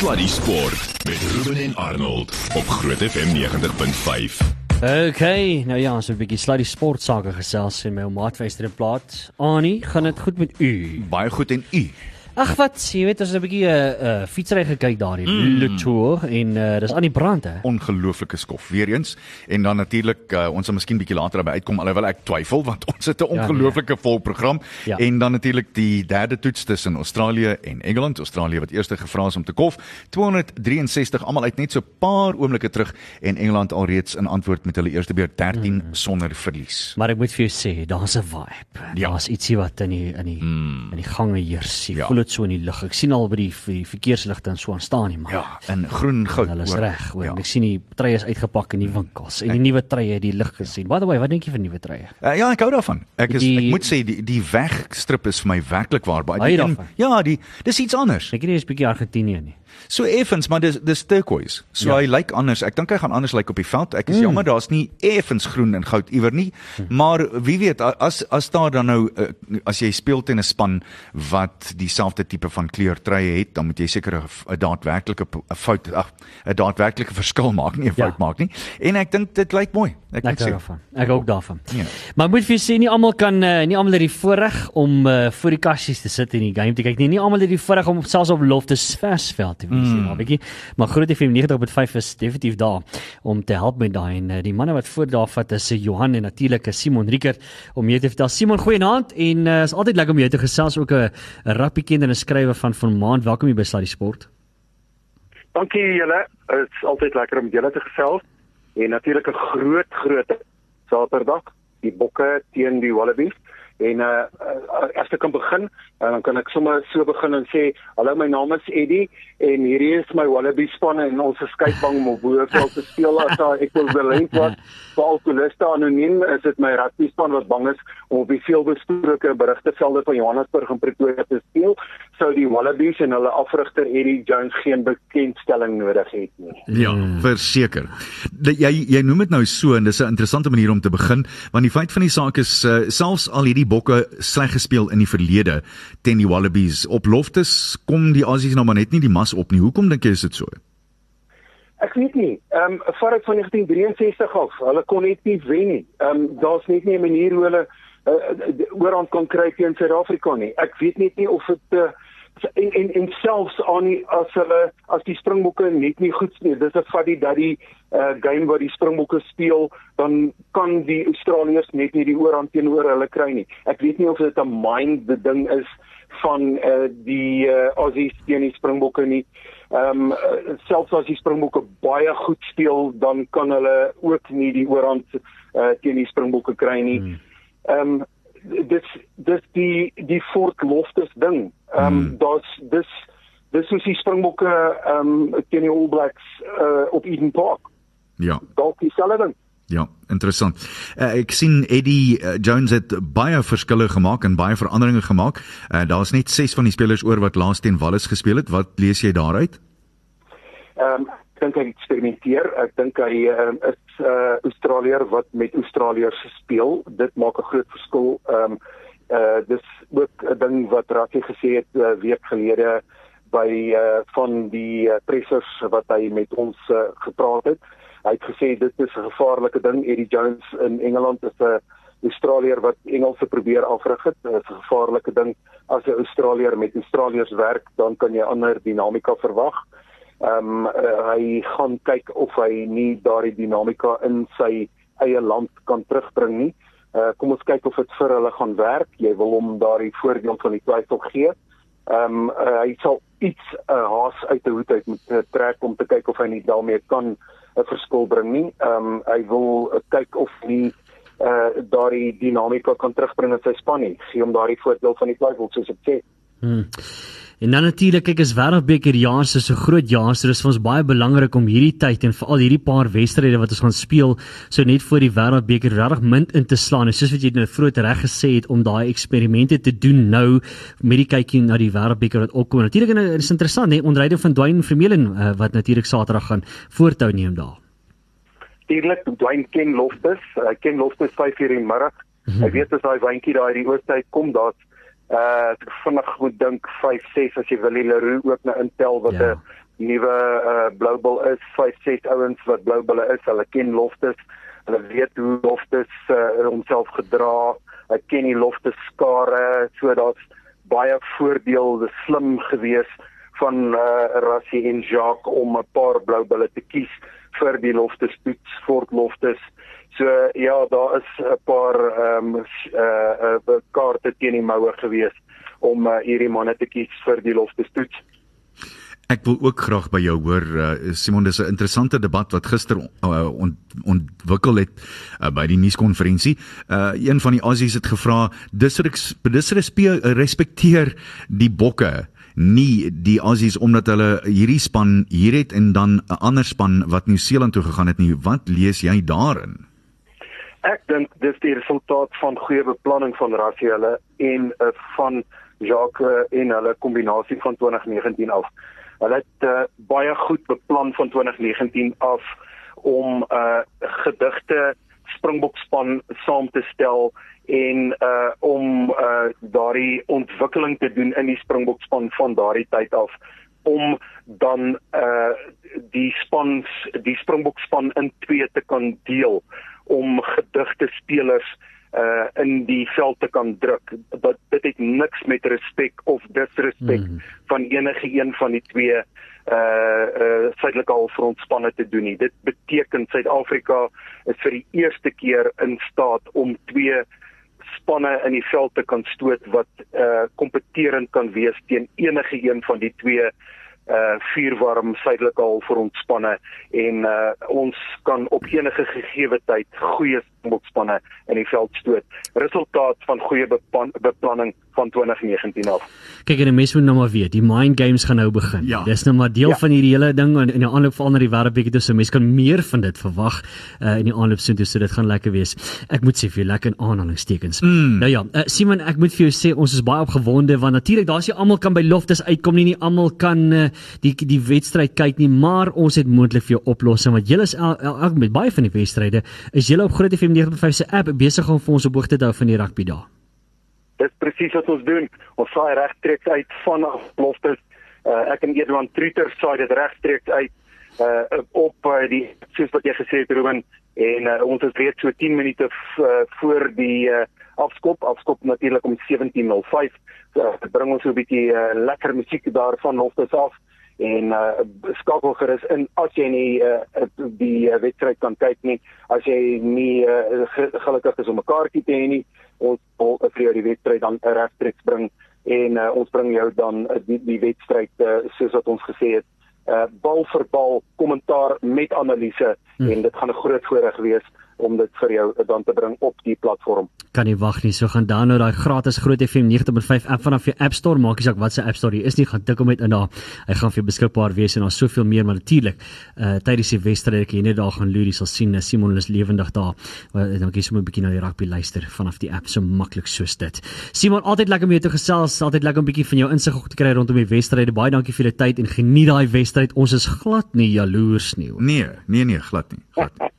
Sluddy Sport met Ruben en Arnold op Groot FM 90.5. Okay, nou ja, so 'n bietjie sluddy sport sake gesels en my ou maat wyster in plaas. Annie, gaan dit goed met u? Baie goed en u. Ag wat, jy weet ons het 'n bietjie 'n uh, uh, fietsry gekyk daar in mm. Le Tour en uh, dis aan die brand hè. Ongelooflike skof weer eens. En dan natuurlik uh, ons sal miskien bietjie later daarby uitkom alhoewel ek twyfel want ons het 'n ongelooflike ja, nee. vol program. Ja. En dan natuurlik die derde toets tussen Australië en Engeland. Australië wat eerste gevra is om te kof. 263 almal uit net so 'n paar oomblikke terug en Engeland alreeds in antwoord met hulle eerste beurt 13 mm. sonder verlies. Maar ek moet vir jou sê, daar's 'n vibe. Ja. Daar's ietsie wat in die in die mm. in die gange heers. Jy ja. voel dit so in die lug. Ek sien al by die, die verkeersligte en so aan staan nie, maar ja, in groen goud. Hulle is reg, hoor. Ja. Ek sien die treie is uitgepak in die winkels en die nuwe treie het die lig gesien. By the way, wat dink jy van nuwe treie? Uh, ja, ek hou daarvan. Ek is die, ek moet sê die die wegstrip is vir my werklik waar baie. Ja, die dis iets anders. Ek weet jy is bietjie Argentinië nie. So effens, maar dis dis turquoise. So ja. hy lyk anders. Ek dink hy gaan anders lyk op die veld. Ek is mm. jammer daar's nie effens groen en goud iewers nie. Mm. Maar wie weet as as daar dan nou uh, as jy speel teen 'n span wat dieselfde tipe van kleurtreye het, dan moet jy seker 'n daadwerklike 'n fout ag 'n daadwerklike verskil maak, nie 'n fout ja. maak nie. En ek dink dit lyk mooi. Ek, moet sê daarvan. Ek ook daarvan. Ja. Maar moet vir sê nie almal kan uh, nie almal het die voorreg om uh, voor die kassies te sit en die game te kyk nie. Nie almal het die voorreg om selfs op Loftus Versveld te wees mm. nie, bietjie. Maar Groot FM 90.5 is definitief daar om te help met daai en uh, die manne wat voor daar vat is Johan en natuurlik Simon Rickert om jou te vertel. Simon, goeienaand en uh, is altyd lekker om jou te gesels ook 'n rappie kenner en 'n skrywer van van maand. Welkom hier by Sluddy Sport. Dankie julle. Dit is altyd lekker om julle te gesels en natuurlik 'n groot groot Saterdag die bokke teen die Wallabies en uh as ek kan begin uh, dan kan ek sommer so begin en sê hallo my naam is Eddie en hierdie is my Wallaby spanne en ons skeytbang om op boeveld te speel as daar ek wil belend wat vir alkoholiste anoniem is dit my rugby span wat bang is om op die veelbesproke berigtevelde van Johannesburg en Pretoria te speel sou die Wallabies en hulle afrigter Eddie Jones geen bekendstelling nodig het nie. Ja verseker. Jy jy noem dit nou so en dis 'n interessante manier om te begin want die feit van die saak is uh, selfs al hierdie bokke sleg gespeel in die verlede teen die Wallabies op Loftus kom die Aussies nou maar net nie die mas op nie. Hoekom dink jy is dit so? Ek weet nie. Ehm um, vooruit van 1963 af, hulle kon net nie wen nie. Ehm um, daar's net nie 'n manier hoe hulle uh, oorhand kon kry teen Suid-Afrika nie. Ek weet net nie of dit uh, en en en selfs aan die as hulle as die Springbokke net nie goed speel. Dis 'n die dat die uh, game wat die Springbokke speel, dan kan die Australiërs net nie die oorhand teenoor hulle kry nie. Ek weet nie of dit 'n mind the ding is van uh, die uh, Aussies teen die Springbokke nie. Ehm um, selfs as die Springbokke baie goed speel, dan kan hulle ook nie die oorhand uh, teen die Springbokke kry nie. Hmm. Ehm um, dit dis die die Fort Loftus ding. Ehm um, hmm. daar's dis dis soos die Springbokke ehm um, teen die All Blacks uh, op Eden Park. Ja. Dalk dieselfde ding. Ja, interessant. Uh, ek sien Eddie uh, Jones het baie verskille gemaak en baie veranderinge gemaak. Uh, Daar's net 6 van die spelers oor wat laas teen Wallis gespeel het. Wat lees jy daaruit? Ehm um, dink hy eksperimenteer. Ek dink hy um, is 'n uh, Australier wat met Australiërs speel. Dit maak 'n groot verskil. Ehm um, uh dis ook 'n ding wat Rakie gesê het 'n uh, week gelede by uh van die uh, pressers wat hy met ons uh, gepraat het. Hy het gesê dit is 'n gevaarlike ding. Eddie Jones in Engeland is 'n Australier wat Engelse probeer afrig het. Dit is 'n gevaarlike ding. As 'n Australier met Australiërs werk, dan kan jy ander dinamika verwag. Ehm um, uh, hy gaan kyk of hy nie daardie dinamika in sy eie land kan terugbring nie. Uh kom ons kyk of dit vir hulle gaan werk. Jy wil hom daardie voordeel van die twyfel gee. Ehm um, uh, hy sal iets 'n uh, haas uit die hoed uit moet uh, trek om te kyk of hy nie daarmee kan 'n verskil bring nie. Ehm um, hy wil uh, kyk of nie uh daardie dinamika kan terugbring in sy span nie. Gee hom daardie voordeel van die twyfel soos ek sê. Hmm. En dan natuurlik kyk as Wêreldbeker jaar se so groot jaar, so dis vir ons baie belangrik om hierdie tyd en veral hierdie paar wedstryde wat ons gaan speel, so net voor die Wêreldbeker regtig mint in te slaan. En soos wat jy nou vroeër reg gesê het om daai eksperimente te doen nou met die kykie na die Wêreldbeker wat opkom. Natuurlik en dit is interessant, hè, onderhouding van Dwayne Vermeulen uh, wat natuurlik Saterdag gaan voortou neem daar. Natuurlik, Dwayne ken Loftus, hy ken Loftus 5 uur in die middag. Mm -hmm. Hy weet as daai wyntjie daai die oostyd kom, daar's uh vinnig moet dink 5 6 as jy wil die Leroux ook nou intel wat 'n ja. nuwe uh, Blue Bull is, 5 6 ouens wat Bulle is. Hulle ken Loftus. Hulle weet hoe Loftus uh, homself gedra. Hulle ken die Loftus skare. So daar's baie voordeel, dis slim geweest van uh, Rassie en Jacques om 'n paar Blue Bulle te kies vir die Loftus toets, Fort Loftus. So ja, daar is 'n paar ehm um, uh, uh kaarte teen die moue gewees om uh, hierdie manne te kies vir die Loftus toets. Ek wil ook graag by jou hoor uh, Simon dis 'n interessante debat wat gister uh, ont, ontwikkel het uh, by die nuuskonferensie. Uh, een van die Aussies het gevra dis dis respekteer die bokke nie die Aussies omdat hulle hierdie span hier het en dan 'n ander span wat Nieu-Seeland toe gegaan het nie. Wat lees jy daarin? Ek dink dis die resultaat van goeie beplanning van Rassie hulle en uh, van Jacques en hulle kombinasie van 2019 af. Hulle het uh, baie goed beplan van 2019 af om 'n uh, gedigte Springbokspan saam te stel en uh om uh daardie ontwikkeling te doen in die Springbokspan van daardie tyd af om dan uh die span die Springbokspan in twee te kan deel om gedigte spelers uh in die veld te kan druk. Dat dit het niks met respek of disrespek mm. van enige een van die twee uh uh suidelike halfrondspanne te doen nie. Dit beteken Suid-Afrika is vir die eerste keer in staat om twee spanne in die veld te kan stoot wat uh kompeterend kan wees teen enige een van die twee uh vuurwarm suidelike halfrondspanne en uh ons kan op enige gegee tyd goeie spanne in die veld stoot. Resultaat van goeie beplanning van 2019 af. Kyk en mense moet nou maar weet, die mind games gaan nou begin. Ja. Dis nou maar deel ja. van hierdie hele ding en in die aanloop van na die wêreldbeker toe so mense kan meer van dit verwag uh, in die aanloop so toe dit gaan lekker wees. Ek moet sê vir jou lekker in aanhalingstekens. Mm. Nou ja, uh, Simon, ek moet vir jou sê ons is baie opgewonde want natuurlik daar's jy almal kan by Loftus uitkom nie, nie almal kan uh, die die wedstryd kyk nie, maar ons het moontlik vir jou oplossing want julle is elk el, el, met baie van die wedstryde is julle op Groot FM 95 se app besig om vir ons op hoogte te hou van die rugby daar. Dis presies wat ons doen. Ons saai regstreeks uit van loftes. Uh, ek en Edwan Truter saai dit regstreeks uit uh, op uh, die soos wat jy gesê het Ruben en uh, ons is reeds so 10 minute uh, voor die uh, afskop. Afskop natuurlik om 17:05. So, dit bring ons so 'n bietjie uh, lekker musiek daarvan loftes af en uh, skakel gerus in as jy nie uh, die uh, wedstryd kan kyk nie. As jy nie uh, gelukkig is om 'n kaartjie te hê nie ons wil vir jou die wedstryd dan regstreeks bring. En uh, ons bring jou dan uh, die, die wedstryd uh, soos wat ons gesê het uh, bal vir bal kommentaar met analise. Hmm. en dit gaan 'n groot voorreg wees om dit vir jou dan te bring op die platform. Kan nie wag nie. So gaan download daai gratis Groot FM 90.5 app vanaf jou App Store. Maak nie saak wat se App Store jy is nie, gaan tik hom net in daar. Hy gaan vir jou beskikbaar wees en daar's soveel meer, maar natuurlik, uh tydens die wedstryd jy net daar gaan loer, jy sal sien Simon is lewendig daar. Uh, dan kies hom 'n bietjie na die rugby luister vanaf die app so maklik soos dit. Simon, altyd lekker om jou te gesels, altyd lekker om 'n bietjie van jou insig te kry rondom die wedstryde. Baie dankie vir die tyd en geniet daai wedstryd. Ons is glad nie jaloers nie. Nee, nee nee, glad nie. Glad nie.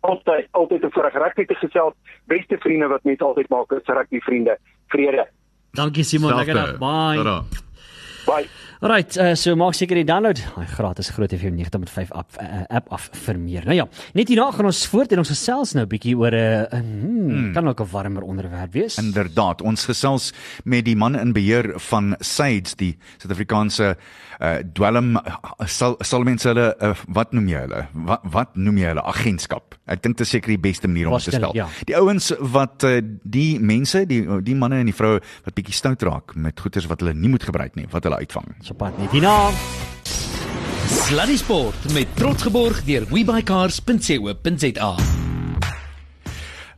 Altyd altyd 'n voorreg rugby te gesels. Beste vriende wat mense altyd maak is rugby vriende. Vrede. Dankie Simon, lekker dag. Bye. Tada. Bye. Alright, uh, so maak seker die download. Hy gratis groot FM 90.5 app uh, app af vir meer. Nou ja, net hierna gaan ons voort en ons gesels nou 'n bietjie oor 'n uh, hmm, hmm. kan ook 'n warmer onderwerp wees. Inderdaad, ons gesels met die man in beheer van SAIDS, die Suid-Afrikaanse uh, dwelm sal sal mense hulle uh, wat noem jy hulle? Wat wat noem jy hulle? Agentskap. Ek dink dit is seker die beste manier om te stel. Ja. Die ouens wat uh, die mense, die die manne en die vroue wat bietjie stout raak met goederes wat hulle nie moet gebruik nie, wat hulle uitvang. So pad net hierna. Sluddy Sport met trots geborg deur webycars.co.za.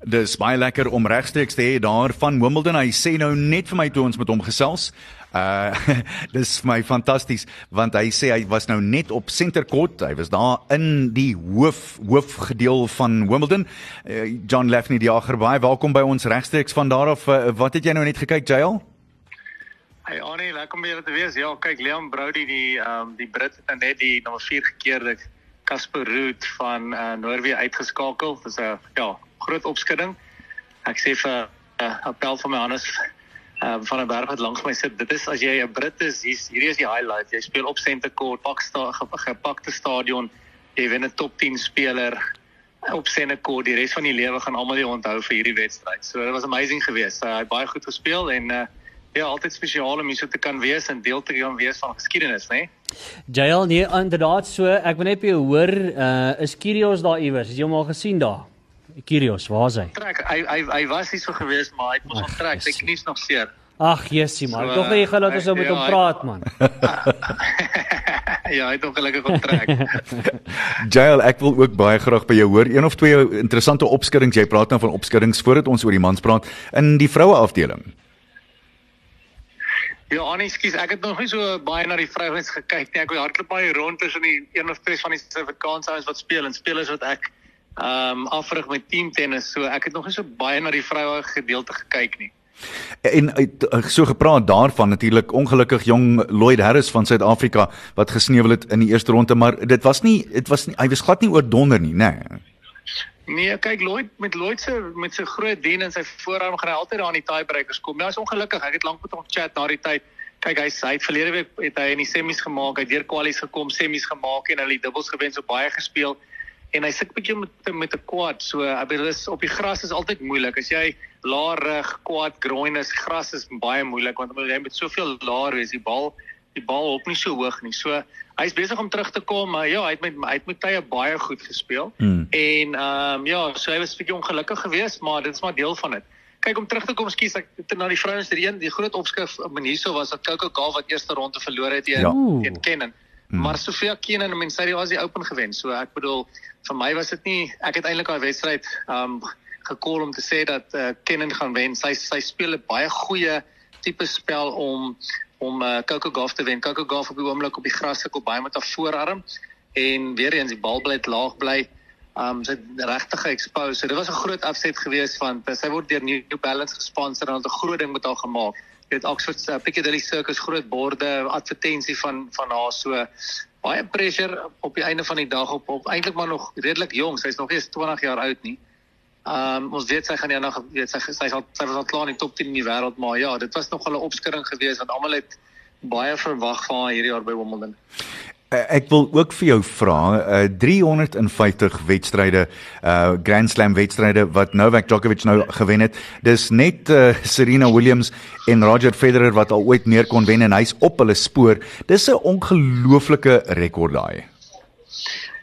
Dis baie lekker om regstreeks te hê daar van Wimbledon. Hy sê nou net vir my toe ons met hom gesels. Uh dis vir my fantasties want hy sê hy was nou net op Center Court. Hy was daar in die hoof hoofgedeel van Wimbledon. Uh, John Lafney die Jager baie welkom by ons regstreeks van daar af. Uh, wat het jy nou net gekyk, Jael? Hey Annie, lekker om julle te wees. Ja, kyk Liam Brody die ehm um, die Brit het net die nommer 4 gekeerde Casper Ruud van uh, Noorwe uitgeskakel. Dis 'n ja, groot opskudding. Ek sê vir 'n uh, appel van my Hannes Ehm um, van 'n berg wat langs my sit. Dit is as jy 'n Brit is, hier's hierdie is die highlight. Jy speel op Center Court, pak sta gepakte stadion. Jy wen 'n top 10 speler op Center Court. Die res van die lewe gaan almal jou onthou vir hierdie wedstryd. So dit was amazing geweest. Uh, hy het baie goed gespeel en uh, ja, altyd spesiaal om hier so te kan wees en deel te kan wees van geskiedenis, né? Nee? Jael, nee, inderdaad so. Ek wil net by jou hoor, uh is Kyrgios daar iewers? Het jy hom al gesien daar? Kyrgios, waar is hy? Trek, hy hy hy was nie so gewees, maar hy het mos onttrek. Sy knie is nog seer. Ag, Jessie man, so, tog jy gaan laat ons ou met hom ja, praat man. ja, hy het ongelukkig onttrek. Jael, ek wil ook baie graag by jou hoor. Een of twee interessante opskuddings. Jy praat nou van opskuddings voordat ons oor die mans praat in die vroue afdeling. Ja, Annie, skus, ek het nog nie so baie na die vrouens gekyk nie. Ek het hardloop baie rond tussen die een of twee van die Suid-Afrikaanse wat speel en spelers wat ek ehm um, afrig met teamtennis. So ek het nog nie so baie na die vroue gedeelte gekyk nie. En eh, so gepraat daarvan natuurlik ongelukkig jong Lloyd Harris van Suid-Afrika wat gesneuwel het in die eerste ronde, maar dit was nie dit was nie hy was glad nie oordonder nie, nê. Nee. Nee, kyk Lloyd met Lloyd se met sy groot dien en sy voorarm gaan hy altyd daar aan die tiebreakers kom. Is ongelukkig. Ek het lank met hom chat na die tyd. Kyk, hy hy het verlede week het hy in die semis gemaak. Hy het deur kwalies gekom, semis gemaak en hulle die dubbels gewen so baie gespeel. En hy sit bietjie met met 'n quad. So, ek bedoel is op die gras is altyd moeilik. As jy laar rug, quad, groin is, gras is baie moeilik want jy moet soveel laer wees. Die bal die bal op nie so hoog nie. So hy's besig om terug te kom, maar ja, hy het met hy het met tye baie goed gespeel. Hmm. En ehm um, ja, so hy was bietjie ongelukkig geweest, maar dit is maar deel van dit. Kyk om terug te kom, skus ek na die vrouens die een, die groot opskrif Maniso was dat Coco Gauff wat eerste ronde verloor het teen ja. teen Kennen. Hmm. Maar Sofia Kennen, men sê hy was die open gewen. So ek bedoel vir my was dit nie ek het eintlik daai wedstryd ehm um, gekol om te sê dat uh, Kennen gaan wen. Sy sy speel 'n baie goeie tipe spel om om uh, Coco Gauff te wen. Coco Gauff op die oomblik op die gras sukkel baie met haar voorarm en weer eens die bal bly laag bly. Um sy regtig ge-expose. So, dit was 'n groot afset geweest van sy word deur New Balance gesponsor en hulle het 'n groot ding met haar gemaak. Dit Oxford uh, Piccadilly Circus groot borde advertensie van van haar so baie pressure op die einde van die dag op op eintlik maar nog redelik jonk. Sy's nog eens 20 jaar oud nie. Ehm um, ons weet sy gaan eendag weet sy sy sal sy was al klaar in die top 10 in die wêreld maar ja, dit was nog 'n opskudding geweest want almal het baie verwag van haar hierdie jaar by Wimbledon. Eh, ek wil ook vir jou vra, uh, 350 wedstryde, uh Grand Slam wedstryde wat Novak Djokovic nou gewen het. Dis net uh, Serena Williams en Roger Federer wat al ooit meer kon wen en hy's op hulle spoor. Dis 'n ongelooflike rekord daai.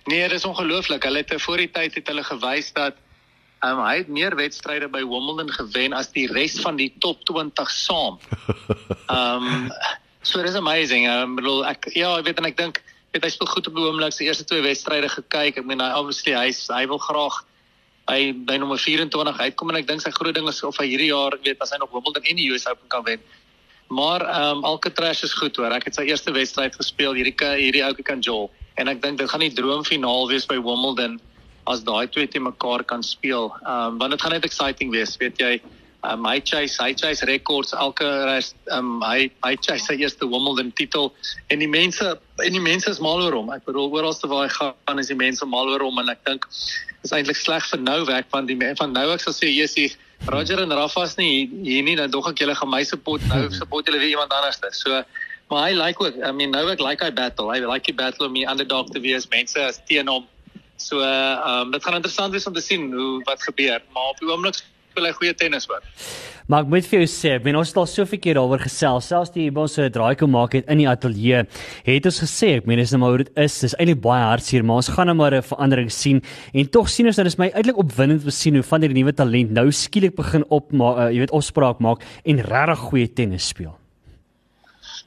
Nee, dis ongelooflik. Hulle het voor die tyd het hulle gewys dat Um, hy het meer wedstryde by Wimbledon gewen as die res van die top 20 saam. Um so dis amazing. Ek bedoel ek ja, ek weet en ek dink het hy speel goed op die oomblik se eerste twee wedstryde gekyk. Ek meen hy obviously hy hy wil graag hy by nommer 24 uitkom en ek dink sy groot ding is of hy hierdie jaar weet as hy nog Wimbledon en die US Open kan wen. Maar um, Alcatraz is goed hoor. Ek het sy eerste wedstryd gespeel hierdie hierdie ouetjie kan Joel en ek dink dit gaan die droomfinaal wees by Wimbledon as daai twee te mekaar kan speel. Ehm um, want dit gaan net exciting wees, weet jy. Um, hy chase hy chase records elke rest, um, hy hy chase sy eerste Wimbledon titel en die mense en die mense is mal oor hom. Ek bedoel oralste waar hy gaan is die mense mal oor hom en ek dink is eintlik sleg vir Novak want die van Novak sal sê Jesus Roger en Rafa's nie hier nie dan dog ek julle gaan my support nou support julle weer iemand anders. So maar hy like ook I mean Novak like hy battle. Hy like die battle om die underdog te wees. Mense is teen hom. So ehm um, dit gaan interessant wees om te sien hoe wat gebeur, maar op die oomblik speel hy goeie tennis hoor. Maar ek moet vir jou sê, ben ons het al soveel keer daaroor gesels, selfs die ons se draai kom maak het in die ateljee, het ons gesê, ek meen dis nou maar hoe dit is, dis eintlik baie hartseer, maar ons gaan nou maar 'n verandering sien en tog sien ons dat dit is my eintlik opwindend om te sien hoe van hierdie nuwe talent nou skielik begin op maar uh, jy weet opspraak maak en regtig goeie tennis speel.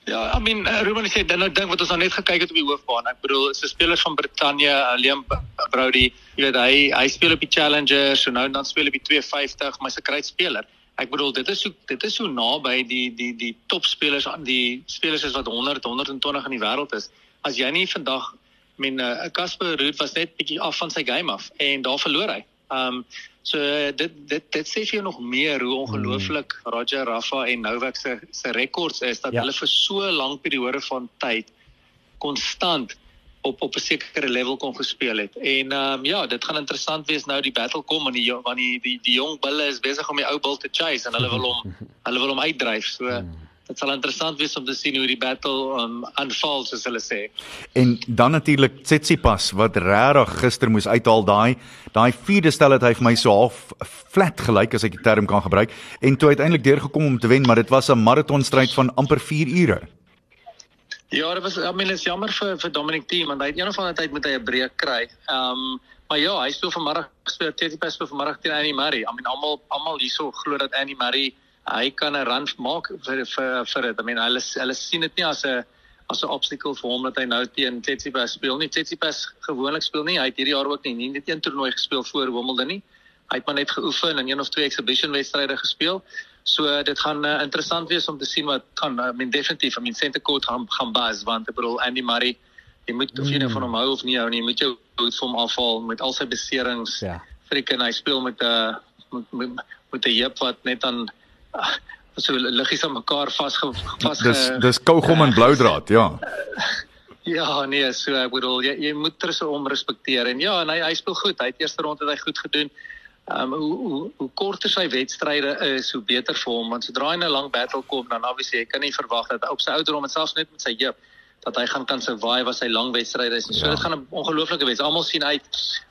Ja, I mean, uh, Ruben sê dan nou ding wat ons nou net gekyk het op die hoofbaan. Ek bedoel, is 'n speler van Brittanje, uh, Liam Brody. Jy weet hy hy speel op die Challenger, so nou dan speel op die 250, maar hy's 'n great speler. Ek bedoel, dit is so dit is so naby die die die topspelers aan die spelers is wat 100 120 in die wêreld is. As jy nie vandag I mean, 'n uh, Casper Ruud was net bietjie af van sy game af en daar verloor hy. Um so dit dit dit sê vir jou nog meer hoe ongelooflik mm. Roger Rafa en Novak se se rekords is dat ja. hulle vir so lank periode van tyd konstant op op 'n sekere level kon gespeel het. En ehm um, ja, dit gaan interessant wees nou die battle kom en die want die die die jong bulle is besig om die ou bull te chase en hulle wil hom hulle wil hom uitdryf. So dit sal interessant wees om te sien hoe die battle um unfold soos hulle sê. En dan natuurlik Tsitsipas wat regtig gister moes uithaal daai daai vierde stel het hy vir my so half flat gelyk as ek die term kan gebruik en toe uiteindelik deurgekom om te wen, maar dit was 'n maratonstryd van amper 4 ure. Ja, dit was I mean is jammer vir vir Dominic Thiem want hy het een of ander tyd moet hy 'n breek kry. Um, maar ja, hy speel vanmiddag speel Tsitsipas speel vanmiddag teen Annie Murray. I mean almal almal hierso glo dat Annie Murray hy kan 'n run maak vir vir vir dit. I mean hulle hulle sien dit nie as 'n as 'n obstacle vir hom dat hy nou teen Tsitsipas speel nie. Tsitsipas gewoonlik speel nie. Hy het hierdie jaar ook nie nie net een toernooi gespeel voor Wimbledon nie. Hy het maar net geoefen en een of twee exhibition wedstryde gespeel. So dit gaan uh, interessant wees om te sien wat gaan I mean definitief I mean center court gaan gaan buzz want ek bedoel Andy Murray jy moet of jy nou van hom hou of nie hou nie, jy moet jou hoed vir hom afhaal met al sy beserings. Ja. Freaking hy speel met 'n uh, met met, met 'n heup wat net aan so liggies aan mekaar vas vas Dis dis kougom en blou draad, ja. Ja, nee, so ek bedoel jy jy moet ter se om respekteer en ja, en hy hy speel goed. Hy het eerste ronde het hy goed gedoen. Ehm um, hoe hoe hoe korter sy wedstryde is, hoe beter vir hom want sodra hy 'n lang battle kom, dan obviously jy kan nie verwag dat op sy ouderdom en selfs net met sy heup dat hy gaan kan survive as hy lang wedstryde is. So ja. dit gaan 'n ongelooflike wees. Almal sien uit.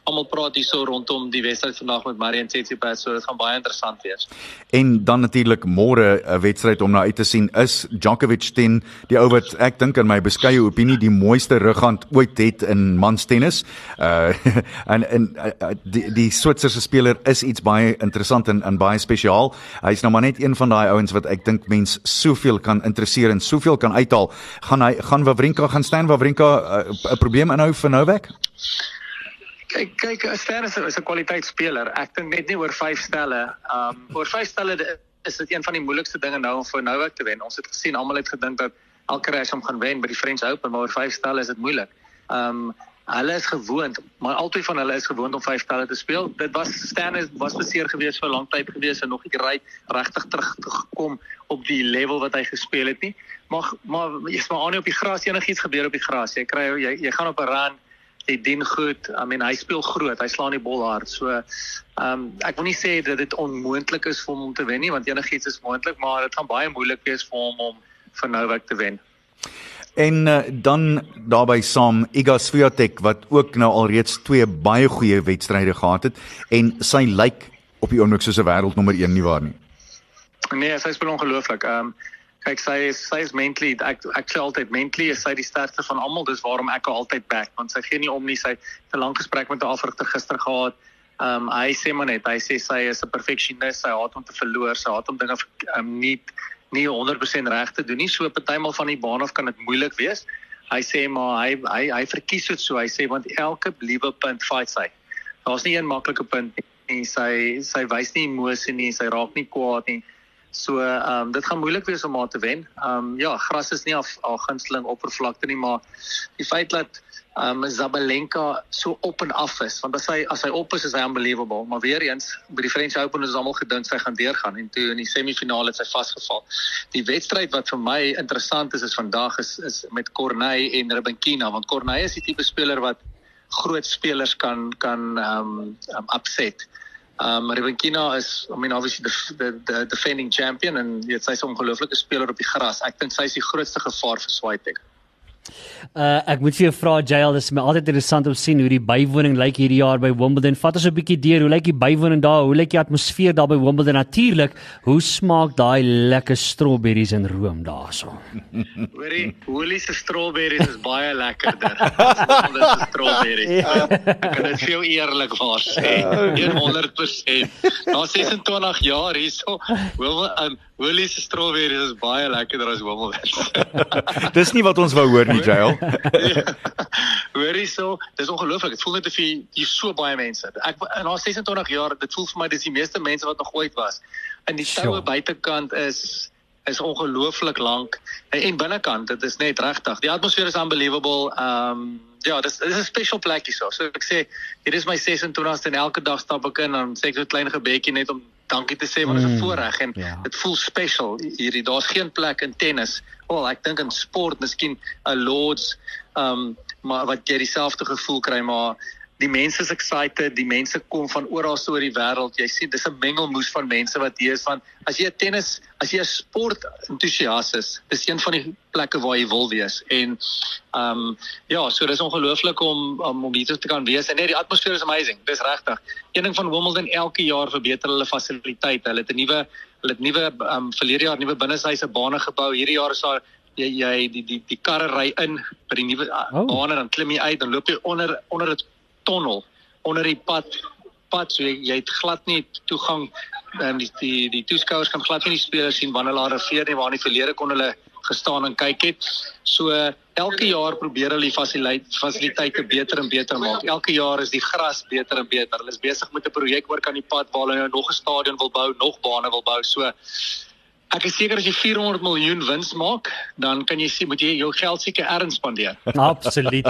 Almal praat hierso rondom die wedstryd vandag met Marian Tsitsipas, so dit gaan baie interessant wees. En dan natuurlik môre 'n wedstryd om na uit te sien is Djokovic teen die ou wat ek dink in my beskeie opinie die mooiste rughand ooit het in manstennis. Uh en en uh, die die Switserse speler is iets baie interessant en en baie spesiaal. Hy's nou maar net een van daai ouens wat ek dink mens soveel kan interesseer en soveel kan uithaal. Gaan hy gaan Wawrinka gaan staan Wawrinka 'n uh, probleem inhou vir Novak? Kyk kyk Stan is 'n kwaliteitsspeler. Ek dink net nie oor 5 stelle. Um oor 5 stelle is dit een van die moeilikste dinge nou om vir Novak te wen. Ons het gesien almal het gedink dat Alcaraz hom gaan wen by die French Open, maar oor 5 stelle is dit moeilik. Um hulle is gewoond, maar albei van hulle is gewoond om 5 stelle te speel. Dit was Stan is was beseer geweest vir 'n lang tyd geweest en nog nie ry regtig terug te gekom op die level wat hy gespeel het nie. Maar maar jy's maar aan op die gras enigiets gebeur op die gras. Jy kry jy jy gaan op 'n run hy dien goed. I mean hy speel groot. Hy slaan die bal hard. So ehm um, ek wil nie sê dat dit onmoontlik is vir hom om te wen nie want enigiets is moontlik, maar dit gaan baie moeilik wees vir hom om vir Novak te wen. En uh, dan daarbey saam Iga Swiatek wat ook nou alreeds twee baie goeie wedstryde gehad het en sy lyk op die oomblik soos 'n wêreldnommer 1 nie waar nie. Nee, sy speel ongelooflik. Ehm um, kyk sy is sy is mentally ek ek sê altyd mentally is sy die sterkste van almal dis waarom ek haar altyd back want sy gee nie om nie sy het 'n lang gesprek met 'n afrigter gister gehad ehm um, hy sê maar net hy sê sy is 'n perfectionist sy haat om te verloor sy haat om dinge um, nie nie 100% reg te doen nie. So partymal van die baan af kan dit moeilik wees. Hy sê maar hy hy hy verkies dit so. Hy sê want elke liewe punt fight sy. Daar's nie een maklike punt nie. Sy sy wys nie emosie nie. Sy raak nie kwaad nie So ehm um, dit gaan moeilik wees om haar te wen. Ehm um, ja, gras is nie af haar gunsteling oppervlakte nie, maar die feit dat ehm um, Zabalenka so op en af is, want as hy as hy op is is hy unbelievable, maar weer eens by die French Open is almal gedink sy gaan deurgaan en toe in die semifinale het sy vasgeval. Die wedstryd wat vir my interessant is is vandag is is met Cornet en Ribakina, want Cornet is die tipe speler wat groot spelers kan kan ehm um, um, upset. Um Rebenkina is I mean obviously the the, the defending champion en jy weet sy's 'n ongelooflike speler op die gras. Ek dink sy is die grootste gevaar vir Swiatek. Uh ek moet vir jou vra Jael, dis my altyd interessant om sien hoe die bywoning lyk hierdie jaar by Wimbledon. Vat ons 'n bietjie deur, hoe lyk die bywoning daar? Hoe lyk die atmosfeer daar by Wimbledon? Natuurlik, hoe smaak daai lekker strawberries in room daarso? Hoorie, Holy se strawberries is baie lekkerder. Dit is strawberries. Ja. Ek kan dit vir jou eerlikwaar sê. 100%. Na 26 jaar hierso, wil Holy se strawberries is baie lekkerder as Wimbledon. Dis nie wat ons wou hoor nie, Jael. Hoorie so, dis ongelooflik. Dit voel net of jy hier so baie mense. Ek na 26 jaar, dit voel vir my dis die meeste mense wat nog ooit was. In die toue buitekant is is ongelooflik lank en binnekant dit is net regtig. Die atmosfeer is unbelievable. Um ja, dis dis 'n special plekkie so. So ek sê, hier is my 26ste en elke dag stap ek in en sê ek so 'n klein gebedjie net om dankie te sê want dit is 'n voorreg en ja. dit voel special hierdie. Daar's geen plek in tennis. Wel, ek dink in sport, miskien 'n Lords um maar wat jy dieselfde gevoel kry maar die mense is excited, die mense kom van oral oor die wêreld. Jy sien dis 'n mengelmoes van mense wat hier is van as jy 'n tennis, as jy 'n sport entoesias is, dis een van die plekke waar jy wil wees. En um ja, so dis ongelooflik om om om hier te kan wees en net die atmosfeer is amazing. Dis regtig. Een ding van Wimbledon elke jaar verbeter hulle fasiliteite. Hulle het 'n nuwe hulle het nuwe um verlede jaar nuwe binneshuise bane gebou. Hierdie jaar is daar jy jy die die die karre ry in by die nuwe Oh. bane dan klim jy uit dan loop jy onder onder 'n tonnel onder die pad pad so jy, jy het glad nie toegang en die die, die toeskouers kan glad nie die spelers sien wanneer hulle arriveer nie waar in die verlede kon hulle gestaan en kyk het. So elke jaar probeer hulle die fasiliteite fasiliteite beter en beter maak. Elke jaar is die gras beter en beter. Hulle is besig met 'n projek oor kan die pad waar hulle nou nog 'n stadion wil bou, nog bane wil bou. So ek is seker as jy 400 miljoen wins maak, dan kan jy sien moet jy jou geld seker ergens spandeer. Absoluut.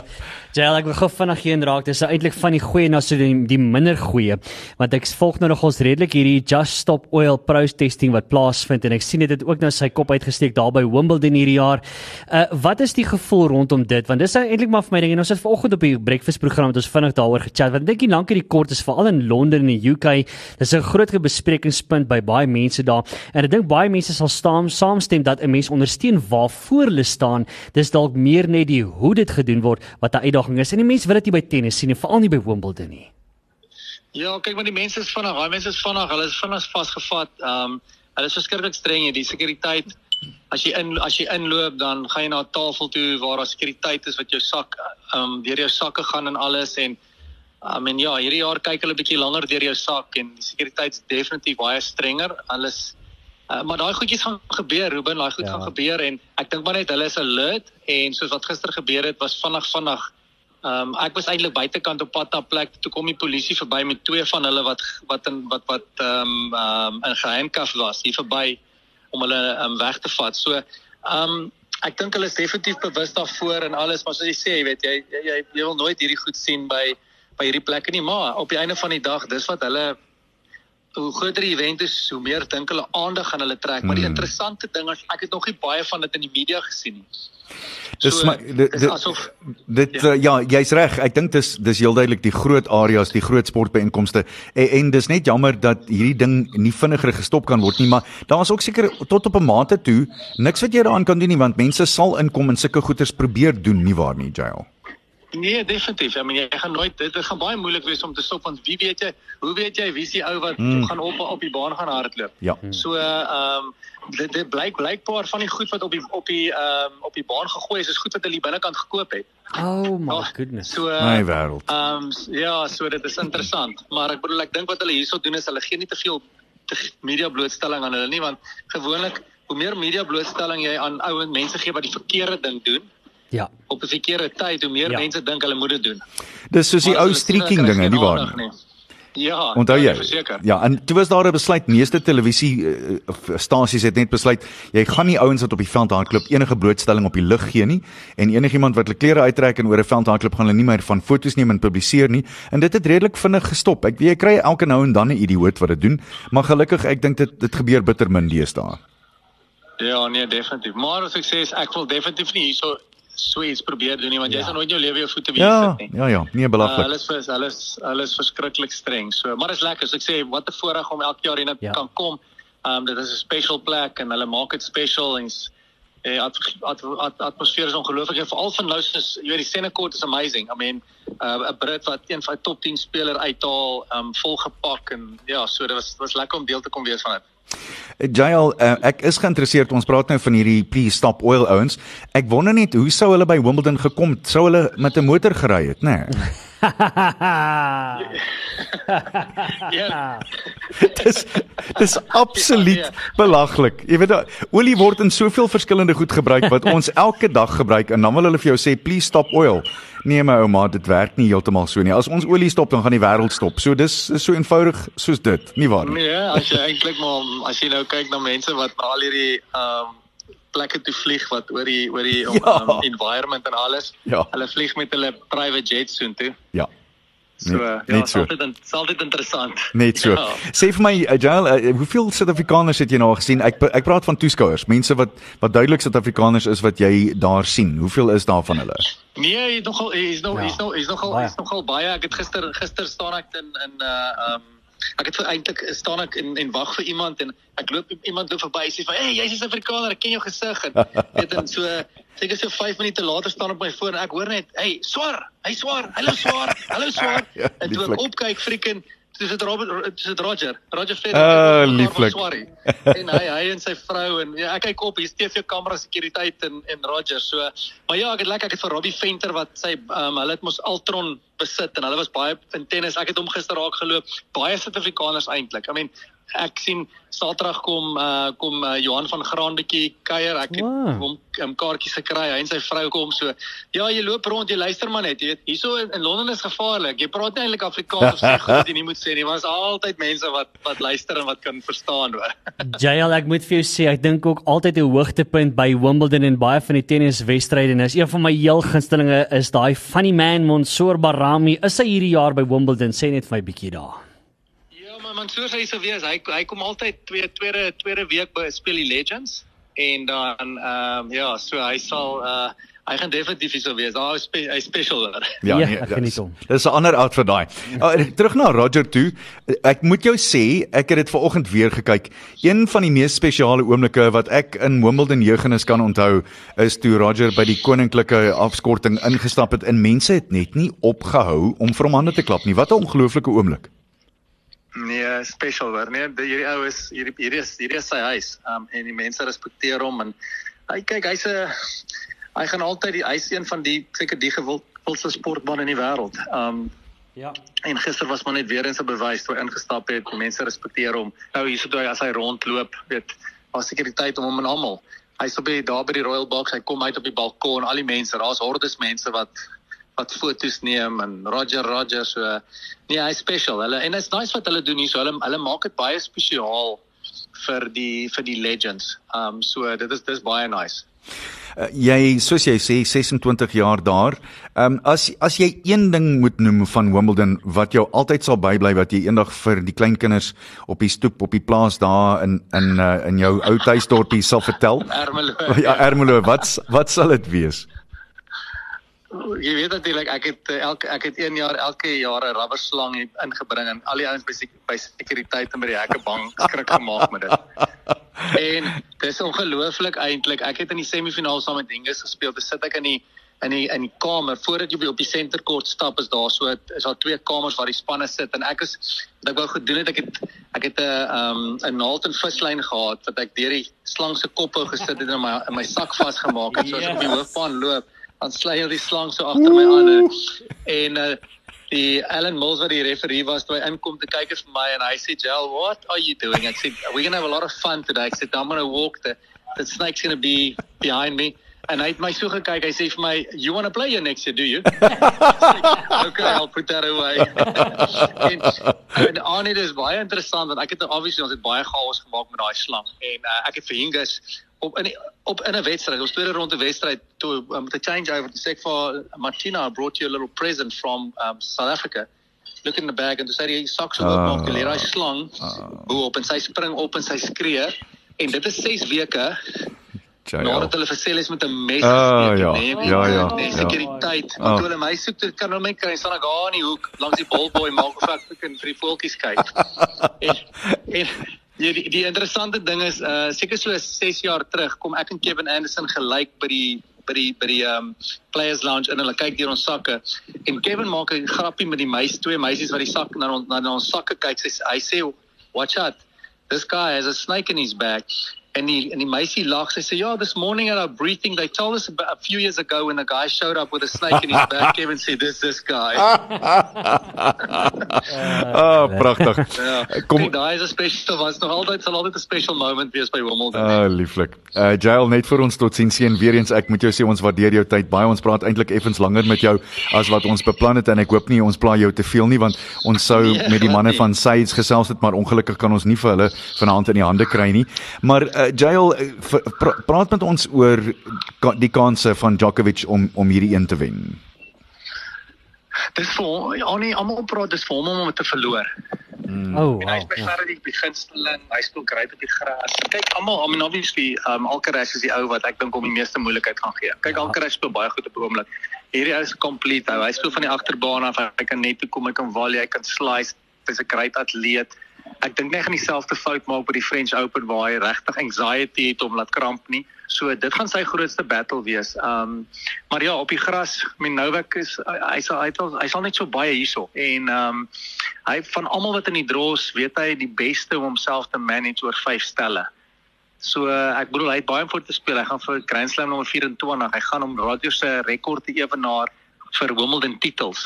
Jael, ek wil gou vinnig hier inraak. Dis nou eintlik van die goeie na so die, die minder goeie. Want ek volg nou nog ons redelik hierdie Just Stop Oil protesting wat plaasvind en ek sien dit het ook nou sy kop uitgesteek daar by Wimbledon hierdie jaar. Uh wat is die gevoel rondom dit? Want dis nou eintlik maar vir my ding en ons het vanoggend op die breakfast program het ons vinnig daaroor gechat. Want ek dink nie lank hierdie kort is veral in Londen en die UK. Dis 'n groot besprekingspunt by baie mense daar. En ek dink baie mense sal staan saamstem dat 'n mens ondersteun waarvoor hulle staan. Dis dalk meer net die hoe dit gedoen word wat 'n uitdaging is. En die mense wil dit nie by tennis sien en veral nie by Wimbledon nie. Ja, kyk maar die mense is vinnig, daai mense is vinnig, hulle is vinnig vasgevat. Ehm um, hulle is verskriklik streng hier, die sekuriteit. As jy in as jy inloop, dan gaan jy na 'n tafel toe waar daar sekuriteit is wat jou sak ehm um, deur jou sakke gaan en alles en um, en ja, hierdie jaar kyk hulle bietjie langer deur jou sak en die sekuriteit is definitief baie strenger. Alles Uh, maar daai goedjies gaan gebeur, Ruben, daai goed Ja. gaan gebeur en ek dink maar net hulle is alert en soos wat gister gebeur het was vinnig vinnig Ehm um, ek was eintlik buitekant op pad na 'n plek toe kom die polisie verby met twee van hulle wat wat in wat wat ehm um, ehm um, in geheimkaf was hier verby om hulle ehm um, weg te vat. So ehm um, ek dink hulle is definitief bewus daarvoor en alles, maar soos jy sê, jy weet jy, jy jy wil nooit hierdie goed sien by by hierdie plekke nie, maar op die einde van die dag, dis wat hulle hoe groter die event is, hoe meer dink hulle aandag aan hulle trek. Maar die Hmm. interessante ding is ek het nog nie baie van dit in die media gesien nie. Dis So, my dit asof dit ja, uh, ja jy's reg. Ek dink dis dis heel duidelik die groot areas, die groot sportbyeenkomste en, en dis net jammer dat hierdie ding nie vinniger gestop kan word nie, maar daar's ook seker tot op 'n mate toe niks wat jy daaraan kan doen nie want mense sal inkom en sulke goeders probeer doen nie waar nie, Jael. Nee, definitief. Ek meen jy gaan nooit dit, dit gaan baie moeilik wees om te stop want wie weet jy, hoe weet jy wie die ou wat Mm. gaan op op die baan gaan hardloop? Ja. So ehm um, dit dit blyk blykbaar van die goed wat op die op die ehm um, op die baan gegooi is, is goed wat hulle die binnekant gekoop het. Oh my Ja, goodness. So My uh, wêreld. ehm um, ja, so dit is interessant, maar ek bedoel ek dink wat hulle hierso doen is hulle gee nie te veel te media blootstelling aan hulle nie want gewoonlik hoe meer media blootstelling jy aan ou mense gee wat die verkeerde ding doen Ja. op 'n verkeerde tyd, hoe meer Ja. mense dink hulle moet dit doen. Dis soos die ou streaking dinge, nie waar nie. Ja. Onthou ja, jy? Verseker. Ja, en toe was daar 'n besluit, meeste televisie uh, stasies het net besluit jy gaan nie ouens wat op die veld hardloop enige blootstelling op die lig gee nie en enigiemand wat hulle klere uittrek en oor 'n veld hardloop gaan hulle nie meer van foto's neem en publiseer nie en dit het redelik vinnig gestop. Ek weet jy kry elke nou en dan 'n idioot wat dit doen, maar gelukkig ek dink dit dit gebeur bitter min deesdae. Ja, nee, definitief. Maar as ek sê ek wil definitief nie hierso so iets probeer doen nie want jy Ja. sal nooit jou lewe jou voete weer Ja, sit nie. ja ja, nee Uh, belaglik. hulle is vers- hulle is hulle is verskriklik streng. So, maar dit is lekker. So ek sê wat 'n voorreg om elke jaar hier Ja. kan kom. Um, dit is 'n special plek en hulle maak dit special en eh at, at, at, atmosfeer is ongelooflik en veral van nou soos jy weet die Senekort is amazing. I mean, uh, 'n Brit wat een van die top 10 speler uithaal, um, volgepak en ja, so dit was was lekker om deel te kom wees van dit. Jael, uh, ek is geïnteresseerd. Ons praat nou van hierdie Please Stop Oil ouens. Ek wonder net hoe sou hulle by Wimbledon gekom het? Sou hulle met 'n motor gery het, nê? Nee? Ja. dis dis absoluut Ja, belaglik. Jy weet olie word in soveel verskillende goed gebruik wat ons elke dag gebruik en dan wil hulle vir jou sê please stop oil. Nee my ouma, dit werk nie heeltemal so nie. As ons olie stop dan gaan die wêreld stop. So dis is so eenvoudig soos dit, nie waar nie? Nee, as jy eintlik maar as jy nou kyk na mense wat al hierdie ehm um, plekke toe vlieg wat oor die oor die Ja. um, environment en alles. Ja. Hulle vlieg met hulle private jets soontoe. Ja. So Net- ja, net dit so. in- is altyd interessant. Net so. Ja. Sê vir my, Jael, uh, hoeveel Suid-Afrikaners het jy nou gesien? Ek ek praat van toeskouers, mense wat wat duidelik Suid-Afrikaners is wat jy daar sien. Hoeveel is daar van hulle? Nee, hy is nogal hy is nog Ja. hy is nog hy is nogal Baie. hy is nogal baie. Ek het gister gister staan ek in in uh um ek het eintlik staan ek en en wag vir iemand en ek loop iemand loop verby sê van hey jy's 'n Suid-Afrikaner ek ken jou gesig. En weet en so seker so 5 minute later staan op my foon en ek hoor net hey swaar hy swaar hallo swaar hallo swaar Ja, en toe ek opkyk freaking dis dit Robert dis dit Roger Roger Federer Ah, lieflik. En hy hy en sy vrou en ja, ek kyk op hier's TV kamera sekuriteit en en Roger so maar ja ek het lekker ek het vir Robbie Venter wat sy um, hulle het mos Altron besit en hulle was baie in tennis. Ek het hom gister raak geloop. Baie Suid-Afrikaners eintlik I mean ek sien Saterdag kom uh, kom uh, Johan van Graan bietjie kuier ek het Wow. hom um, kaartjies gekry hy en sy vrou kom so ja jy loop rond jy luister maar net jy weet hierso in, in Londen is gevaarlik jy praat nie eintlik Afrikaans of sê goed jy nie moet sê nie maar is altyd mense wat wat luister en wat kan verstaan hoor JL, ek moet vir jou sê, ek dink ook altyd 'n hoogtepunt by Wimbledon en baie van die tenniswedstryde en is een van my heel gunstelinge is daai funny man Mansoor Barami. Is hy hierdie jaar by Wimbledon? Sê net vir my bietjie daar. Ja, maar Mansoor sê so wees. Hy hy kom altyd twee tweede tweede week by speel die Legends en dan ehm um, ja, so hy sal uh hy gaan definitief hier so wees. Daar is spe, hy special daar. Ja, ek dis- geniet hom. Dis 'n ander outfit daai. Uh, terug na Roger toe. Ek moet jou sê, ek het dit vanoggend weer gekyk. Een van die mees spesiale oomblikke wat ek in Wimbledon jeugennis kan onthou, is toe Roger by die koninklike afskorting ingestap het en mense het net nie opgehou om vir hom hande te klap nie. Wat 'n ongelooflike oomblik. Nee, special hoor. Nee, die- hierdie ou is hierdie hierdie is hierdie is sy huis. Ehm um, en die mense respekteer hom en hy kyk hy's 'n hy gaan altyd die hy's een van die seker die gewildste sportman in die wêreld. Ehm um, Ja. En gister was maar net weer eens 'n bewys toe hy ingestap het. Die mense respekteer hom. Nou hierso toe hy as hy rondloop, weet, was sekuriteit om hom en almal. Hy's op die daar by die Royal Box, hy kom uit op die balkon, al die mense, daar's hordes mense wat wat foto's neem en Roger Roger so nee, hy's special. Hulle en dit's nice wat hulle doen hier so. Hulle hulle maak dit baie spesiaal vir die vir die legends. Um so dit is dis baie nice. Uh, jy soos jy sê 26 jaar daar. Ehm um, as as jy een ding moet noem van Wimbledon wat jou altyd sal bybly wat jy eendag vir die kleinkinders op die stoep op die plaas daar in in uh, in jou ou tuisdorpie sal vertel. Ermelo. Ja, Ermelo, wat wat sal dit wees? Jy weet natuurlik ek het eh, elke ek het 1 jaar elke jaar 'n rubberslang ingebring en al die ouens by by sekuriteit en by die hekke bang skrik gemaak met dit. En dis ongelooflik eintlik. Ek het in die semifinaal saam met Dinges gespeel. Dis sit ek in die in die in die kamer voordat jy op die senterkort stap is daar so is daar twee kamers waar die spanne sit en ek is wat ek wou gedoen het ek het ek het 'n um 'n naald en vislyn gehad wat ek deur die slang se kop wou gesit het en in my in my sak vasgemaak het soos ek op die hoofbaan loop dan sly hy die slang so agter my aan en, en uh, die Alan Mills wat die referee was toe hy inkom te kyk het vir my en hy sê Jel what are you doing? Ek sê we're going to have a lot of fun today. Ek sê I'm going to walk the the snake's going to be behind me. En hy het my so gekyk hy sê vir my you want to play here next year do you? Okay I'll put that away. En en Arnie dis baie interessant want ek het obviously ons het baie chaos gemaak met daai slang en uh, ek het vir Hingus op in die, op in 'n wedstryd, ons tweede ronde wedstryd toe um, to change over to say for Martina I brought you a little present from um, South Africa. Look in the bag and to say die saks Ah. maak, jy leer daai slang hoe op en sy spring op en sy skree en dit is 6 weke Ja, nadat hulle vir Celis met 'n mes Ah, gesteek het, ja. jy weet, Ja, ja, nee, ja. sekuriteit. Ah. Want toe hulle my soek, toe kan hulle my kry, staan ek daar in die hoek langs die ballboy maak of ek kan vir die voeltjies kyk. en, en ja, die, die interessante ding is uh seker so 6 jaar terug kom ek en Kevin Anderson gelyk by die by die by die um players lounge en hulle kyk deur ons sakke. En Kevin maak 'n grappie met die meisies twee meisies wat die sak na ons na ons sakke kyk. Sy hy sê watch out. This guy has a snake in his bag en die en die meisie lag sy sê ja this morning at our briefing they told us about a few years ago when a guy showed up with a snake in his bag Kevin said this this guy Ah, pragtig. ja Kom Kijk, daai is 'n special was nog altyd sal altyd 'n special moment wees by Wimbledon Ah, lieflik. Uh Jael net vir ons tot sins sien weer eens ek moet jou sê ons waardeer jou tyd baie. Ons praat eintlik effens langer met jou as wat ons beplan het en ek hoop nie ons pla jou te veel nie want ons sou Nee, met die manne van Sides gesels het maar ongelukkig kan ons nie vir hulle vanaand in die hande kry nie. Maar uh Jael uh, pra praat met ons oor ka die kanse van Djokovic om om hierdie een te wen. dis vir hom, ja nee, almal praat dis vir hom om te verloor. Mm. Oh, En hy's wow. by verre die beginsteling, hy speel great op die gras. Kyk almal, I mean obviously, um Alcaraz is die ou wat ek dink hom die meeste moeilikheid gaan gee. Kyk Ja. Alcaraz speel baie goed op die oomblik. Hierdie ou is complete. Hy, hy speel van die agterbaan af, hy kan net toe kom, hy kan volley, hy kan slice. Hy's 'n great atleet. Ek dink hy gaan dieselfde fout maak by die French Open waar hy regtig anxiety het om laat kramp nie. So dit gaan sy grootste battle wees. Um maar ja, op die gras, I mean Novak is hy sal hy sal hy sal net so baie hierso en um hy van almal wat in die draws weet hy die beste om homself te manage oor vyf stelle. So ek bedoel hy het baie voor te speel. Hy gaan vir Grand Slam nommer 24. Hy gaan om Roger se rekord te ewenaar vir Wimbledon titels.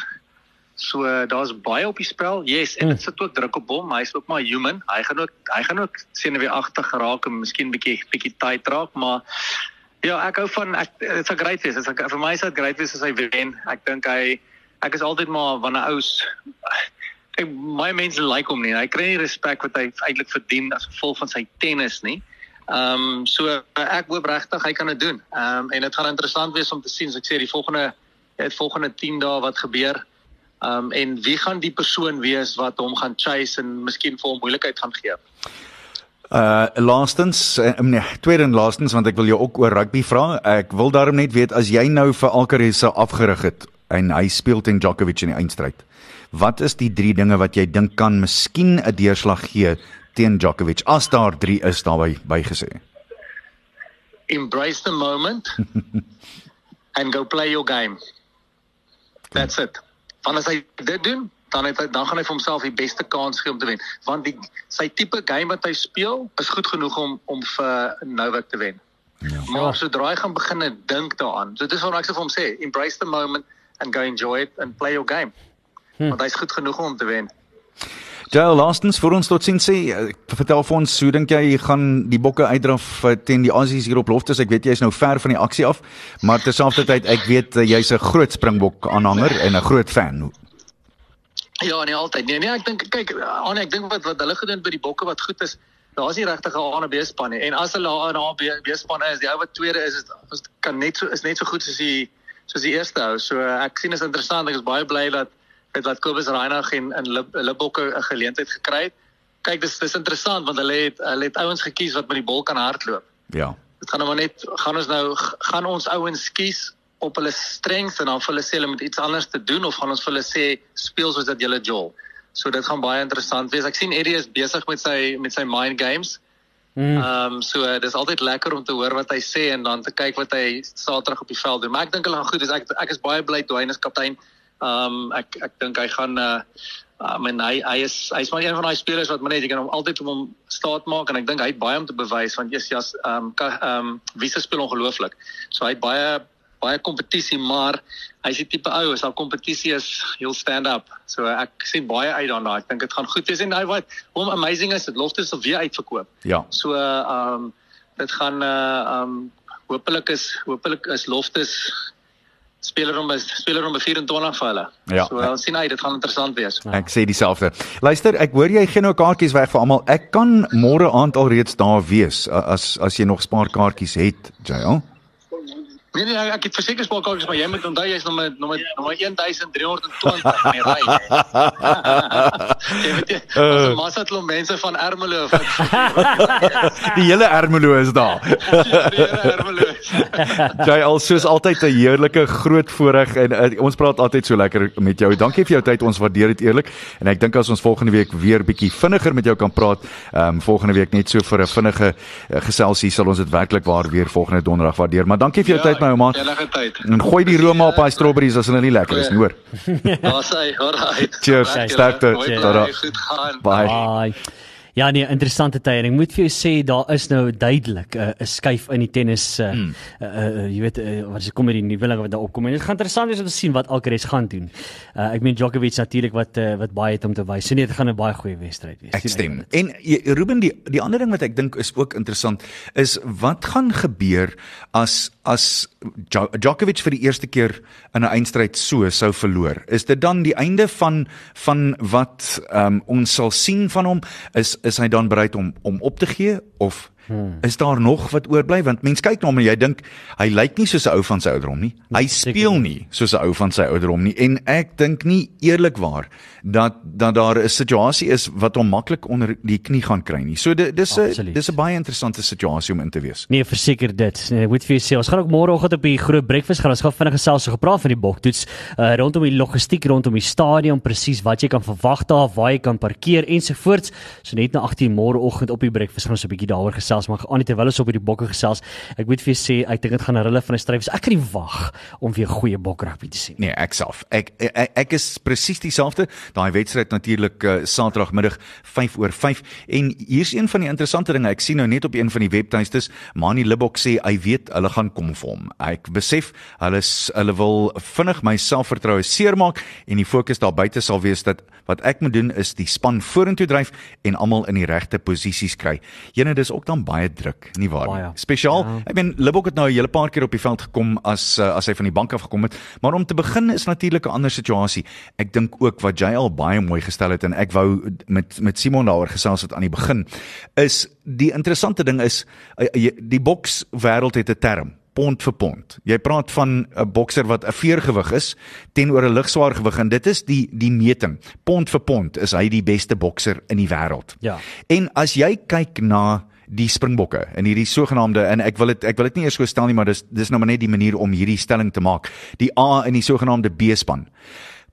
So daar's baie op die spel. Yes, en dit sit ook druk op hom. Hy's ook maar human. Hy gaan ook hy gaan ook senuweeagtig geraak en miskien bietjie bietjie tight raak, maar ja, ek hou van ek dit's 'n great wees. Dit's vir my is dit great wees as hy wen. Ek dink hy ek is altyd maar wanneer ou's ek my mense like hom nie. Hy kry nie respek wat hy eintlik verdien as gevolg van sy tennis nie. Ehm um, so ek hoop regtig hy kan dit doen. Ehm um, en dit gaan interessant wees om te sien, so ek sê die volgende die volgende 10 dae wat gebeur. Um, en wie gaan die persoon wees wat hom gaan chase en miskien vir hom moeilikheid gaan gee. Uh laastens, uh, nee, tweede en laastens want ek wil jou ook oor rugby vra. Ek wil daarom net weet as jy nou vir Alcaraz afgerig het en hy speel teen Djokovic in die eindstryd. Wat is die drie dinge wat jy dink kan miskien 'n deurslag gee teen Djokovic as daar 3 is daarbey bygesê? Embrace the moment and go play your game. That's it. Want as hy dit doen, dan het hy dan gaan hy vir homself die beste kans gee om te wen, want die sy tipe game wat hy speel is goed genoeg om om vir Novak te wen. Ja. Maar sodra hy gaan begin dink daaraan. So dis wat ek sê vir hom sê, embrace the moment and go enjoy it and play your game. Hm. Want hy's goed genoeg om te wen. Ja, laastens vir ons tot sien sê, eh, vertel vir ons, hoe dink jy gaan die bokke uitdraf eh, teen die Aussies hier op Loftus? Ek weet jy's nou ver van die aksie af, maar terselfdertyd ek weet eh, jy's 'n groot Springbok aanhanger en 'n groot fan. Ja, nee altyd. Nee, nee, ek dink kyk, Anne, ek dink wat wat hulle gedoen by die bokke wat goed is, daar's nie regtig 'n A en 'n B span nie. En as hulle 'n A en 'n B span is, die ou wat tweede is, is, kan net so is net so goed soos die soos die eerste ou. So ek sien is interessant. Ek is baie bly dat het wat Kobus Reinagh en in hulle bokke 'n geleentheid gekry het. Kyk, dis dis interessant want hulle het hulle het ouens gekies wat met die bal kan hardloop. Ja. Dit gaan nou maar net gaan ons nou gaan ons ouens kies op hulle strengths en dan vir hulle sê hulle moet iets anders te doen of gaan ons vir hulle sê speel soos dat julle jol. So dit gaan baie interessant wees. Ek sien Eddie is besig met sy met sy mind games. Ehm mm. um, so uh, dis altyd lekker om te hoor wat hy sê en dan te kyk wat hy Saterdag op die veld doen. Maar ek dink hulle gaan goed. Dus ek ek is baie bly Dwayne is kaptein. Ehm um, ek ek dink hy gaan uh um, en hy hy is hy's maar een van daai spelers wat maar net jy kan hom altyd om hom staat maak en ek dink hy het baie om te bewys want jy's jy's ehm ehm wie se speel ongelooflik. So hy het baie baie kompetisie, maar hy's die tipe ou as daar kompetisie is, he'll stand up. So ek sien baie uit daarna. Ek dink dit gaan goed wees en hy wat hom amazing is, dit Loftus sal weer uitverkoop. Ja. So ehm um, dit gaan uh ehm um, hopelik is hopelik is Loftus speler nommer speler nommer 24 vir hulle. Ja. So ons sien uit, dit gaan interessant wees. Ek sê dieselfde. Luister, ek hoor jy gee nou kaartjies weg vir almal. Ek kan môre aand al reeds daar wees as as jy nog spaarkaartjies het, JL. Nee nee, ek het verseker spaar kaartjies, maar jy moet onthou jy's nog met nog met nog met 1320 in die ry. Jy weet jy, ons uh, massa klomp mense van Ermelo of Die hele Ermelo is daar. die hele Ermelo. JL, soos altyd 'n heerlike groot voorreg en uh, ons praat altyd so lekker met jou. Dankie vir jou tyd. Ons waardeer dit eerlik. En ek dink as ons volgende week weer bietjie vinniger met jou kan praat, ehm um, volgende week net so vir 'n vinnige uh, geselsie sal ons dit werklik waar weer volgende donderdag waardeer. Maar dankie vir jou ja, tyd ouma. Enige tyd. En gooi die Roma op daai strawberries as hulle nie lekker is nie, hoor. Daar sê, alright. Cheers. Sterkte. Bye. Bye. Ja nee, interessante tye. Ek moet vir jou sê daar is nou duidelik 'n uh, skuif in die tennis uh, mm. uh, uh, jy weet uh, wat is kom met die nuwe wat daar opkom. En dit gaan interessant wees om te sien wat Alcaraz gaan doen. Uh, ek meen Djokovic natuurlik wat uh, wat baie het om te wys. So nee, dit gaan 'n baie goeie wedstryd wees. Ek stem. En Ruben die die ander ding wat ek dink is ook interessant is wat gaan gebeur as as Djokovic vir die eerste keer in 'n eindstryd so sou verloor. Is dit dan die einde van van wat um, ons sal sien van hom? Is is hy dan bereid om om op te gee of hmm. is daar nog wat oorbly want mense kyk na hom en jy dink hy lyk nie soos 'n ou van sy ouderdom nie. Hy speel nie soos 'n ou van sy ouderdom nie en ek dink nie eerlikwaar dat dat daar 'n situasie is wat hom maklik onder die knie gaan kry nie. So dit dis 'n dis 'n baie interessante situasie om in te wees. Nee, verseker dit. Nee, ek moet vir jou sê, ons gaan ook môreoggend op die groot breakfast gaan ons gaan vinnig gesels so gepraat van die boktoets uh, rondom die logistiek rondom die stadion presies wat jy kan verwag daar, waar jy kan parkeer ensovoorts. So net na 18 môreoggend op die breakfast gaan ons 'n bietjie daaroor gesels, maar aan terwyl ons op die bokke gesels, ek moet vir jou sê, ek dink dit gaan 'n hulle van 'n stryd wees. Ek kan nie wag om weer goeie bokragby te sien. Nee, ek self. Ek ek, ek is presies dieselfde. Daai wedstryd natuurlik uh, Saterdagmiddag 5 oor 5 en hier's een van die interessante dinge. Ek sien nou net op een van die webtuistes, Mani Libok sê hy weet hulle gaan kom vir hom. Ek besef hulle hulle wil vinnig my selfvertroue seermaak en die fokus daar buite sal wees dat wat ek moet doen is die span vorentoe dryf en almal in die regte posisies kry. Jene dis ook dan baie druk, nie waar nie? Spesiaal. Ja. Ek meen Libok het nou 'n hele paar keer op die veld gekom as uh, as hy van die bank af gekom het, maar om te begin is natuurlik 'n ander situasie. Ek dink ook wat jy al baie mooi gestel het en ek wou met met Simon daaroor gesels het aan die begin is die interessante ding is uh, die boks wêreld het 'n term pond vir pond. Jy praat van 'n bokser wat 'n veergewig is teenoor 'n ligswaar gewig en dit is die die meting. Pond vir pond is hy die beste bokser in die wêreld. Ja. En as jy kyk na die springbokke in hierdie sogenaamde en ek wil dit ek wil dit nie eers so stel nie maar dis dis nou maar net die manier om hierdie stelling te maak. Die A in die sogenaamde B span.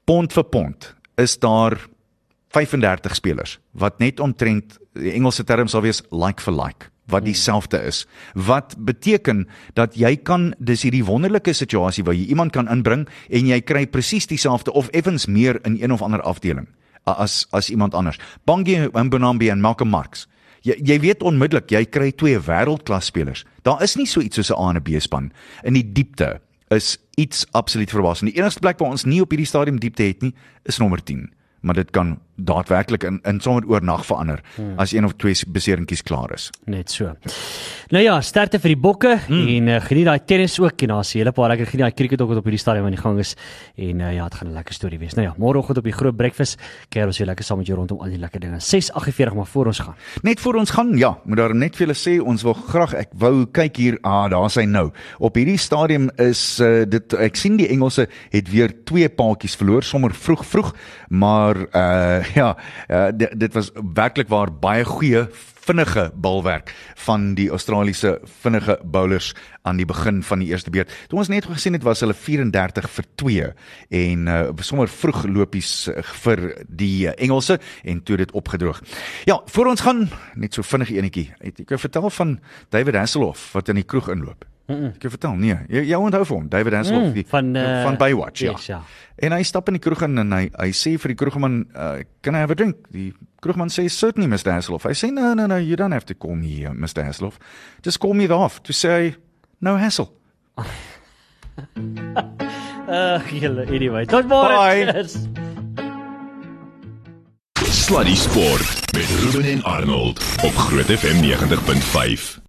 Pond vir pond is daar 35 spelers wat net omtrent die Engelse term sal wees like for like wat hmm. dieselfde is. Wat beteken dat jy kan dis hierdie wonderlike situasie waar jy iemand kan inbring en jy kry presies dieselfde of effens meer in een of ander afdeling as as iemand anders. Bangi Mbonambi en Malcolm Marx. Jy jy weet onmiddellik jy kry twee wêreldklas spelers. Daar is nie so iets soos 'n A en 'n B span in die diepte is iets absoluut verbaasend. Die enigste plek waar ons nie op hierdie stadium diepte het nie, is nommer 10 maar dit kan daadwerklik in in sommer oornag verander hmm. as een of twee beseringkies klaar is. Net so. Nou ja, sterkte vir die bokke hmm. en uh, geniet daai tennis ook en daar's 'n hele paar lekker geniet daai cricket ook wat op hierdie stadium aan die gang is en uh, ja, dit gaan 'n lekker storie wees. Nou ja, môreoggend op die groot breakfast kuier ons weer lekker saam met jou rondom al die lekker dinge. 6:48 maar voor ons gaan. Net voor ons gaan, ja, moet daar net vir julle sê ons wil graag ek wou kyk hier, ah, daar's hy nou. Op hierdie stadium is uh, dit ek sien die Engelse het weer twee paadjies verloor sommer vroeg vroeg, maar uh ja, uh, dit, dit was werklik waar baie goeie vinnige balwerk van die Australiese vinnige bowlers aan die begin van die eerste beurt. Toe ons net gesien het was hulle 34 vir 2 en uh, sommer vroeg lopies uh, vir die Engelse en toe dit opgedroog. Ja, voor ons gaan net so vinnig enetjie. Ek vertel van David Hasselhoff wat in die kroeg inloop. Mm -mm. Ek kan vertel, nee. Jy jy onthou vir hom, David Hasselhoff, mm, van uh, van Baywatch, ja. Yes, ja. En hy stap in die kroeg in en hy hy sê vir die kroegman, uh, "Can I have a drink?" Die kroegman sê, "Certainly, Mr. Hasselhoff." Hy sê, "No, no, no, you don't have to call me uh, Mr. Hasselhoff. Just call me the off to say no hassle." Ag, julle, anyway. Tot môre. Sluddy Sport met Ruben en Arnold op Groot FM 90.5.